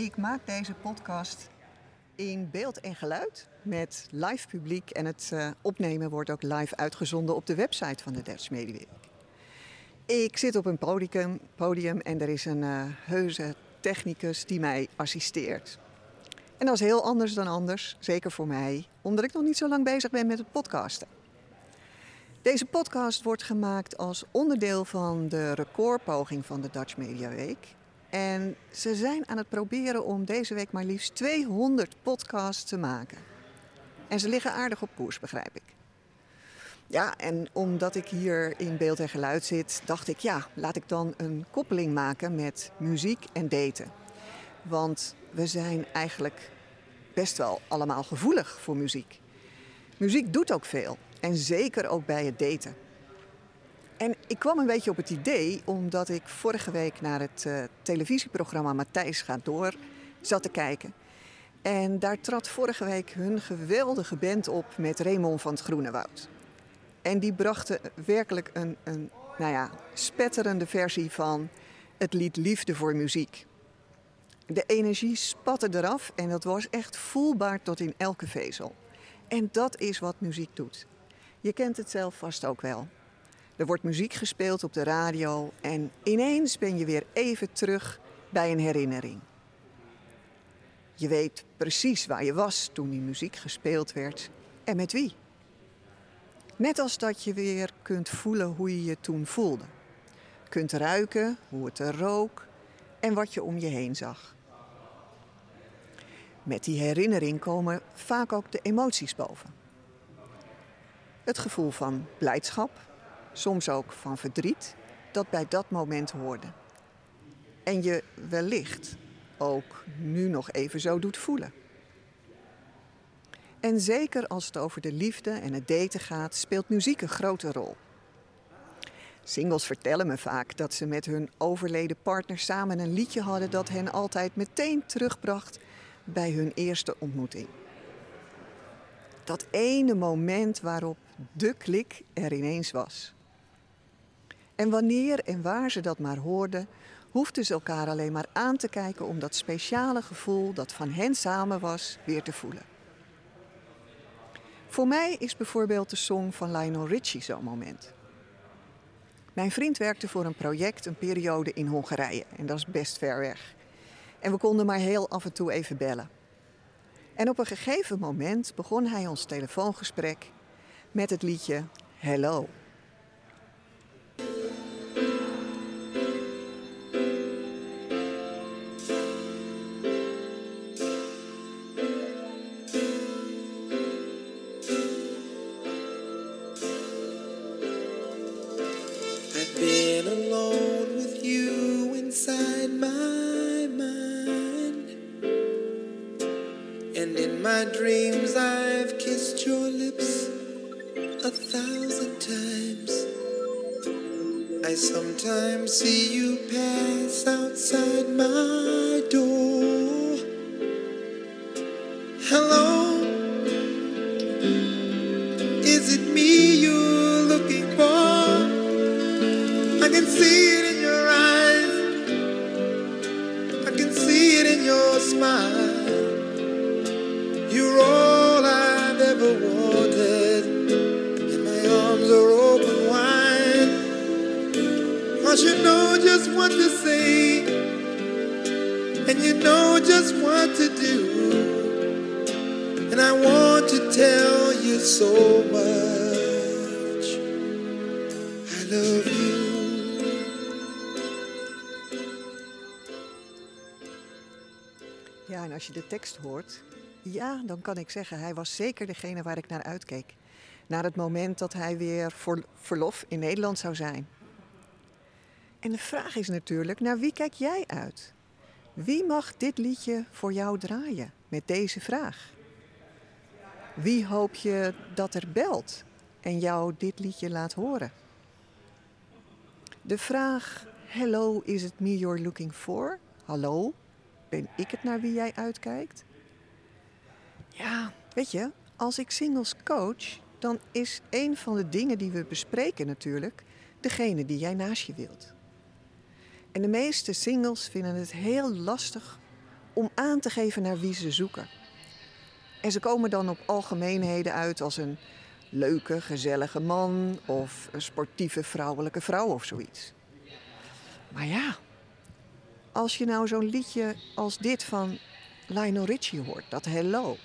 Ik maak deze podcast in beeld en geluid met live publiek en het uh, opnemen wordt ook live uitgezonden op de website van de Dutch Media Week. Ik zit op een podium, podium en er is een uh, heuse technicus die mij assisteert. En dat is heel anders dan anders, zeker voor mij, omdat ik nog niet zo lang bezig ben met het podcasten. Deze podcast wordt gemaakt als onderdeel van de recordpoging van de Dutch Media Week. En ze zijn aan het proberen om deze week maar liefst 200 podcasts te maken. En ze liggen aardig op koers, begrijp ik. Ja, en omdat ik hier in beeld en geluid zit, dacht ik, ja, laat ik dan een koppeling maken met muziek en daten. Want we zijn eigenlijk best wel allemaal gevoelig voor muziek. Muziek doet ook veel. En zeker ook bij het daten. En ik kwam een beetje op het idee omdat ik vorige week naar het uh, televisieprogramma Matthijs gaat door zat te kijken. En daar trad vorige week hun geweldige band op met Raymond van het Groene Woud. En die brachten werkelijk een, een nou ja, spetterende versie van het lied Liefde voor Muziek. De energie spatte eraf en dat was echt voelbaar tot in elke vezel. En dat is wat muziek doet. Je kent het zelf vast ook wel. Er wordt muziek gespeeld op de radio en ineens ben je weer even terug bij een herinnering. Je weet precies waar je was toen die muziek gespeeld werd en met wie. Net als dat je weer kunt voelen hoe je je toen voelde. Kunt ruiken hoe het er rook en wat je om je heen zag. Met die herinnering komen vaak ook de emoties boven. Het gevoel van blijdschap, soms ook van verdriet, dat bij dat moment hoorde. En je wellicht ook nu nog even zo doet voelen. En zeker als het over de liefde en het daten gaat, speelt muziek een grote rol. Singles vertellen me vaak dat ze met hun overleden partner samen een liedje hadden dat hen altijd meteen terugbracht bij hun eerste ontmoeting. Dat ene moment waarop de klik er ineens was. En wanneer en waar ze dat maar hoorden, hoefden ze elkaar alleen maar aan te kijken om dat speciale gevoel dat van hen samen was weer te voelen. Voor mij is bijvoorbeeld de song van Lionel Richie zo'n moment. Mijn vriend werkte voor een project een periode in Hongarije en dat is best ver weg. En we konden maar heel af en toe even bellen. En op een gegeven moment begon hij ons telefoongesprek met het liedje Hello. Pass outside my en als je de tekst hoort, ja, dan kan ik zeggen, hij was zeker degene waar ik naar uitkeek. Naar het moment dat hij weer voor verlof in Nederland zou zijn. En de vraag is natuurlijk, naar wie kijk jij uit? Wie mag dit liedje voor jou draaien met deze vraag? Wie hoop je dat er belt en jou dit liedje laat horen? De vraag, hello, is it me you're looking for? Hallo, ben ik het naar wie jij uitkijkt? Ja, weet je, als ik singles coach, dan is een van de dingen die we bespreken natuurlijk degene die jij naast je wilt. En de meeste singles vinden het heel lastig om aan te geven naar wie ze zoeken. En ze komen dan op algemeenheden uit als een leuke, gezellige man of een sportieve vrouwelijke vrouw of zoiets. Maar ja, als je nou zo'n liedje als dit van Lionel Richie hoort, dat Hello.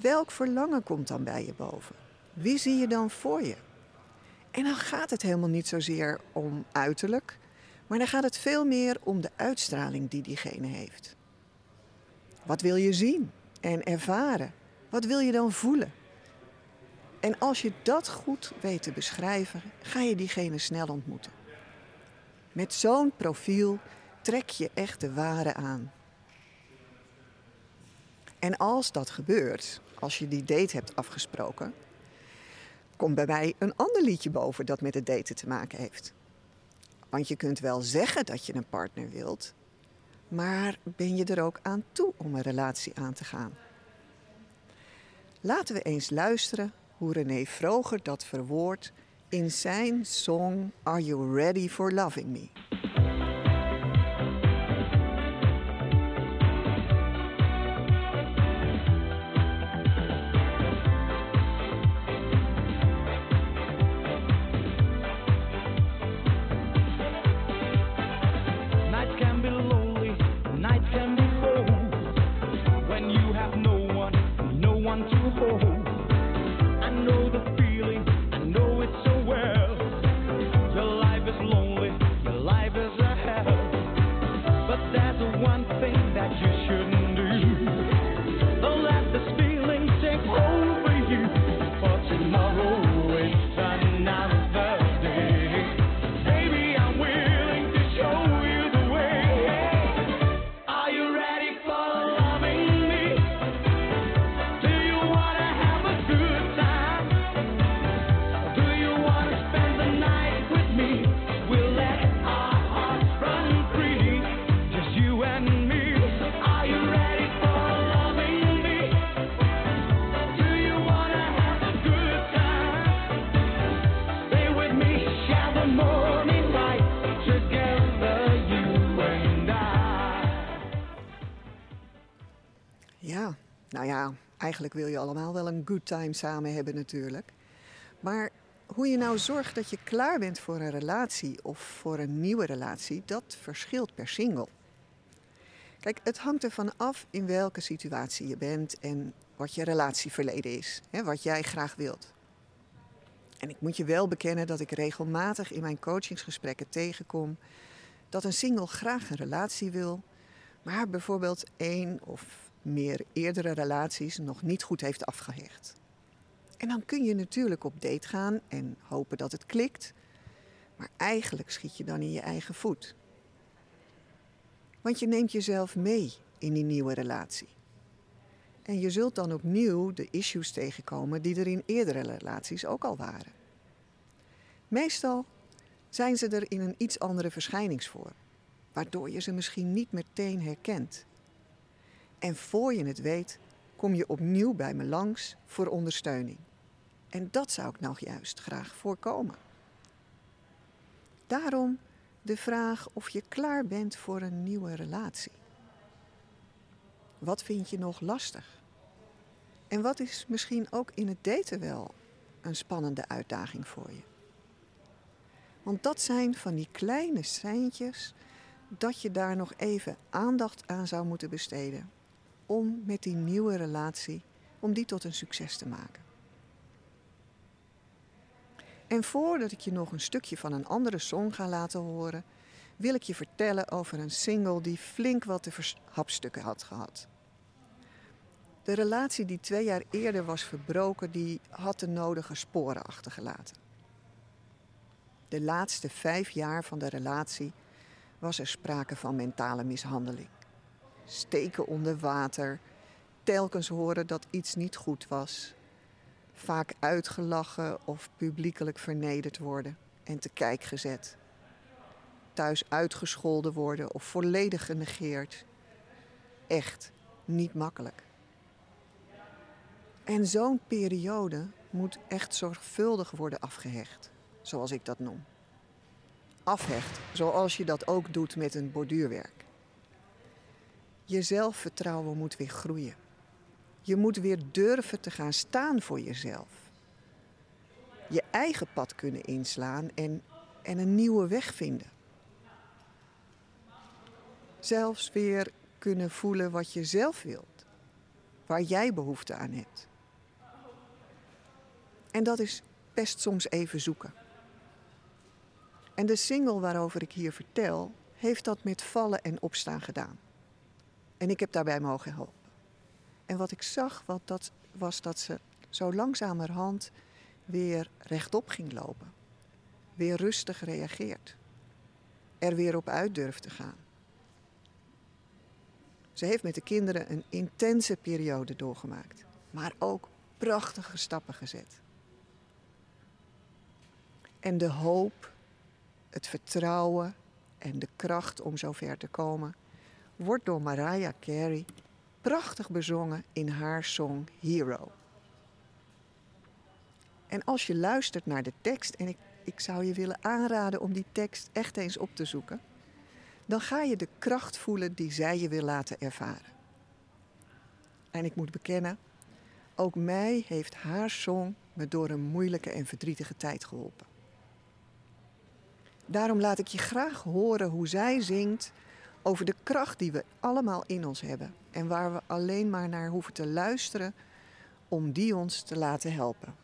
Welk verlangen komt dan bij je boven? Wie zie je dan voor je? En dan gaat het helemaal niet zozeer om uiterlijk, maar dan gaat het veel meer om de uitstraling die diegene heeft. Wat wil je zien en ervaren? Wat wil je dan voelen? En als je dat goed weet te beschrijven, ga je diegene snel ontmoeten. Met zo'n profiel trek je echt de ware aan. En als dat gebeurt, als je die date hebt afgesproken, komt bij mij een ander liedje boven dat met het daten te maken heeft. Want je kunt wel zeggen dat je een partner wilt, maar ben je er ook aan toe om een relatie aan te gaan? Laten we eens luisteren hoe René Vroger dat verwoordt in zijn song Are You Ready for Loving Me? Ja, nou ja, eigenlijk wil je allemaal wel een good time samen hebben natuurlijk. Maar hoe je nou zorgt dat je klaar bent voor een relatie of voor een nieuwe relatie, dat verschilt per single. Kijk, het hangt ervan af in welke situatie je bent en wat je relatieverleden is, hè, wat jij graag wilt. En ik moet je wel bekennen dat ik regelmatig in mijn coachingsgesprekken tegenkom dat een single graag een relatie wil, maar bijvoorbeeld één of meer eerdere relaties nog niet goed heeft afgehecht. En dan kun je natuurlijk op date gaan en hopen dat het klikt, maar eigenlijk schiet je dan in je eigen voet. Want je neemt jezelf mee in die nieuwe relatie. En je zult dan opnieuw de issues tegenkomen die er in eerdere relaties ook al waren. Meestal zijn ze er in een iets andere verschijningsvorm, waardoor je ze misschien niet meteen herkent. En voor je het weet, kom je opnieuw bij me langs voor ondersteuning. En dat zou ik nou juist graag voorkomen. Daarom de vraag of je klaar bent voor een nieuwe relatie. Wat vind je nog lastig? En wat is misschien ook in het daten wel een spannende uitdaging voor je? Want dat zijn van die kleine seintjes dat je daar nog even aandacht aan zou moeten besteden. Om met die nieuwe relatie, om die tot een succes te maken. En voordat ik je nog een stukje van een andere song ga laten horen, wil ik je vertellen over een single die flink wat te hapstukken had gehad. De relatie die twee jaar eerder was verbroken, die had de nodige sporen achtergelaten. De laatste vijf jaar van de relatie was er sprake van mentale mishandeling. Steken onder water, telkens horen dat iets niet goed was, vaak uitgelachen of publiekelijk vernederd worden en te kijk gezet. Thuis uitgescholden worden of volledig genegeerd. Echt niet makkelijk. En zo'n periode moet echt zorgvuldig worden afgehecht, zoals ik dat noem. Afhecht, zoals je dat ook doet met een borduurwerk. Je zelfvertrouwen moet weer groeien. Je moet weer durven te gaan staan voor jezelf. Je eigen pad kunnen inslaan en, en een nieuwe weg vinden. Zelfs weer kunnen voelen wat je zelf wilt, waar jij behoefte aan hebt. En dat is best soms even zoeken. En de single waarover ik hier vertel, heeft dat met vallen en opstaan gedaan. En ik heb daarbij mogen helpen. En wat ik zag, wat dat, was dat ze zo langzamerhand weer rechtop ging lopen. Weer rustig reageert. Er weer op uit durft te gaan. Ze heeft met de kinderen een intense periode doorgemaakt. Maar ook prachtige stappen gezet. En de hoop, het vertrouwen en de kracht om zover te komen wordt door Mariah Carey prachtig bezongen in haar song Hero. En als je luistert naar de tekst, en ik, ik zou je willen aanraden om die tekst echt eens op te zoeken, dan ga je de kracht voelen die zij je wil laten ervaren. En ik moet bekennen, ook mij heeft haar song me door een moeilijke en verdrietige tijd geholpen. Daarom laat ik je graag horen hoe zij zingt over de kracht die we allemaal in ons hebben en waar we alleen maar naar hoeven te luisteren om die ons te laten helpen.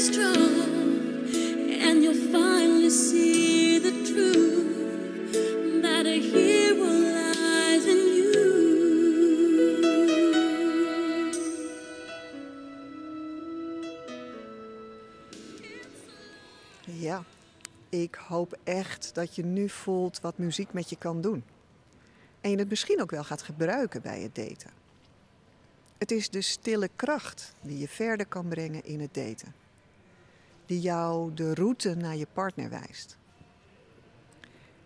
Strong. Hoop echt dat je nu voelt wat muziek met je kan doen. En je het misschien ook wel gaat gebruiken bij het daten. Het is de stille kracht die je verder kan brengen in het daten. Die jou de route naar je partner wijst.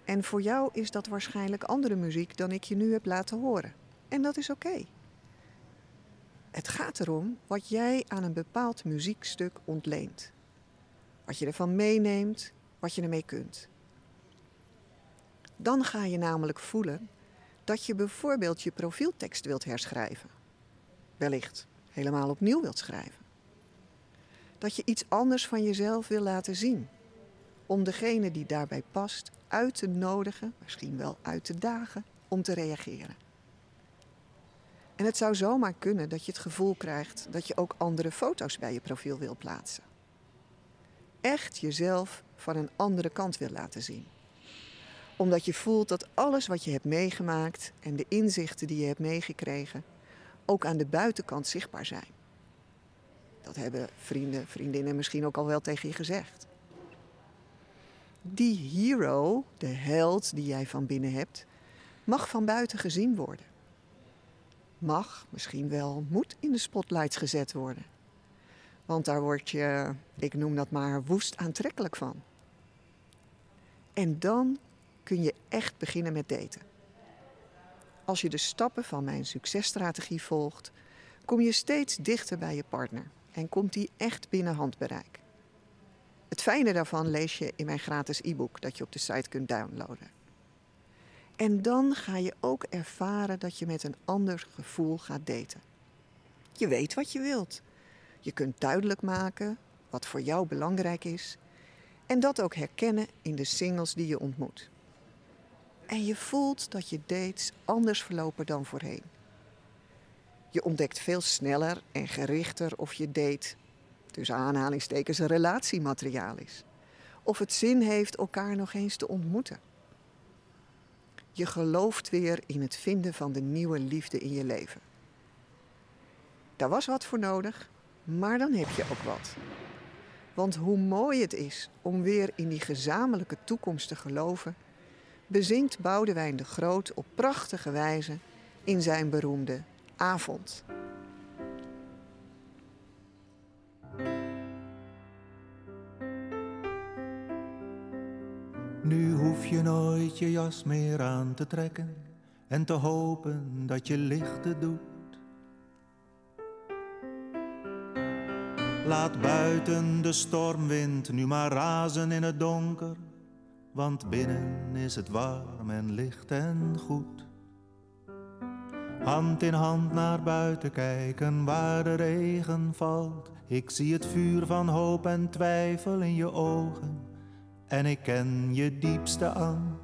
En voor jou is dat waarschijnlijk andere muziek dan ik je nu heb laten horen. En dat is oké. Het gaat erom wat jij aan een bepaald muziekstuk ontleent. Wat je ervan meeneemt, wat je ermee kunt. Dan ga je namelijk voelen dat je bijvoorbeeld je profieltekst wilt herschrijven. Wellicht helemaal opnieuw wilt schrijven. Dat je iets anders van jezelf wil laten zien. om degene die daarbij past uit te nodigen, misschien wel uit te dagen, om te reageren. En het zou zomaar kunnen dat je het gevoel krijgt dat je ook andere foto's bij je profiel wil plaatsen. Echt jezelf van een andere kant wil laten zien. Omdat je voelt dat alles wat je hebt meegemaakt en de inzichten die je hebt meegekregen ook aan de buitenkant zichtbaar zijn. Dat hebben vrienden, vriendinnen misschien ook al wel tegen je gezegd. Die hero, de held die jij van binnen hebt, mag van buiten gezien worden. Mag, misschien wel, moet in de spotlights gezet worden. Want daar word je, ik noem dat maar, woest aantrekkelijk van. En dan kun je echt beginnen met daten. Als je de stappen van mijn successtrategie volgt, kom je steeds dichter bij je partner en komt die echt binnen handbereik. Het fijne daarvan lees je in mijn gratis e-book dat je op de site kunt downloaden. En dan ga je ook ervaren dat je met een ander gevoel gaat daten. Je weet wat je wilt. Je kunt duidelijk maken wat voor jou belangrijk is en dat ook herkennen in de singles die je ontmoet. En je voelt dat je dates anders verlopen dan voorheen. Je ontdekt veel sneller en gerichter of je date, tussen aanhalingstekens, een relatiemateriaal is. Of het zin heeft elkaar nog eens te ontmoeten. Je gelooft weer in het vinden van de nieuwe liefde in je leven. Daar was wat voor nodig, maar dan heb je ook wat. Want hoe mooi het is om weer in die gezamenlijke toekomst te geloven, bezingt Boudewijn de Groot op prachtige wijze in zijn beroemde Avond. Nu hoef je nooit je jas meer aan te trekken en te hopen dat je lichten doet. Laat buiten de stormwind nu maar razen in het donker, want binnen is het warm en licht en goed. Hand in hand naar buiten kijken waar de regen valt. Ik zie het vuur van hoop en twijfel in je ogen en ik ken je diepste angst.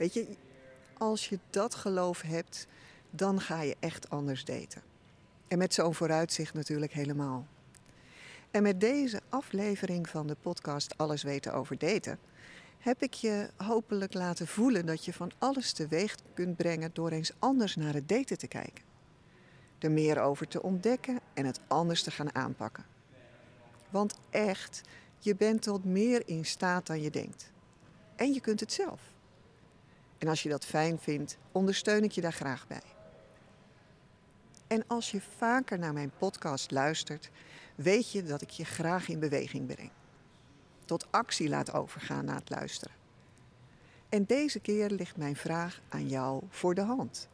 weet je, als je dat geloof hebt, dan ga je echt anders daten. En met zo'n vooruitzicht natuurlijk helemaal. En met deze aflevering van de podcast Alles weten over daten, heb ik je hopelijk laten voelen dat je van alles teweeg kunt brengen door eens anders naar het daten te kijken. Er meer over te ontdekken en het anders te gaan aanpakken. Want echt, je bent tot meer in staat dan je denkt. En je kunt het zelf. En als je dat fijn vindt, ondersteun ik je daar graag bij. En als je vaker naar mijn podcast luistert, weet je dat ik je graag in beweging breng. Tot actie laat overgaan na het luisteren. En deze keer ligt mijn vraag aan jou voor de hand.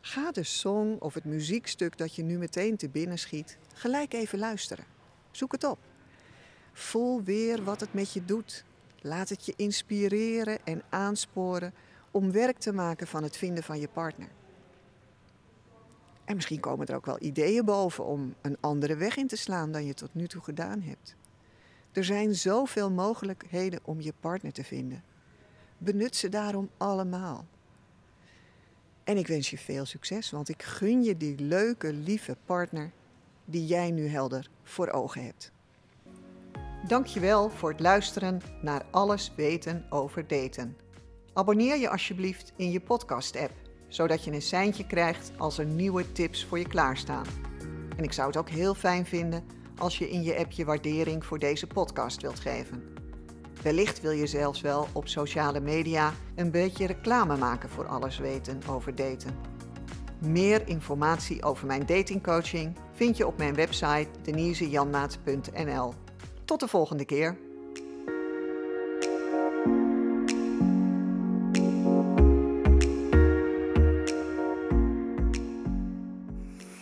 Ga de song of het muziekstuk dat je nu meteen te binnen schiet, gelijk even luisteren. Zoek het op. Voel weer wat het met je doet. Laat het je inspireren en aansporen om werk te maken van het vinden van je partner. En misschien komen er ook wel ideeën boven om een andere weg in te slaan dan je tot nu toe gedaan hebt. Er zijn zoveel mogelijkheden om je partner te vinden. Benut ze daarom allemaal. En ik wens je veel succes, want ik gun je die leuke, lieve partner die jij nu helder voor ogen hebt. Dankjewel voor het luisteren naar Alles weten over daten. Abonneer je alsjeblieft in je podcast-app, zodat je een seintje krijgt als er nieuwe tips voor je klaarstaan. En ik zou het ook heel fijn vinden als je in je app je waardering voor deze podcast wilt geven. Wellicht wil je zelfs wel op sociale media een beetje reclame maken voor alles weten over daten. Meer informatie over mijn datingcoaching vind je op mijn website denisejanmaat.nl. Tot de volgende keer.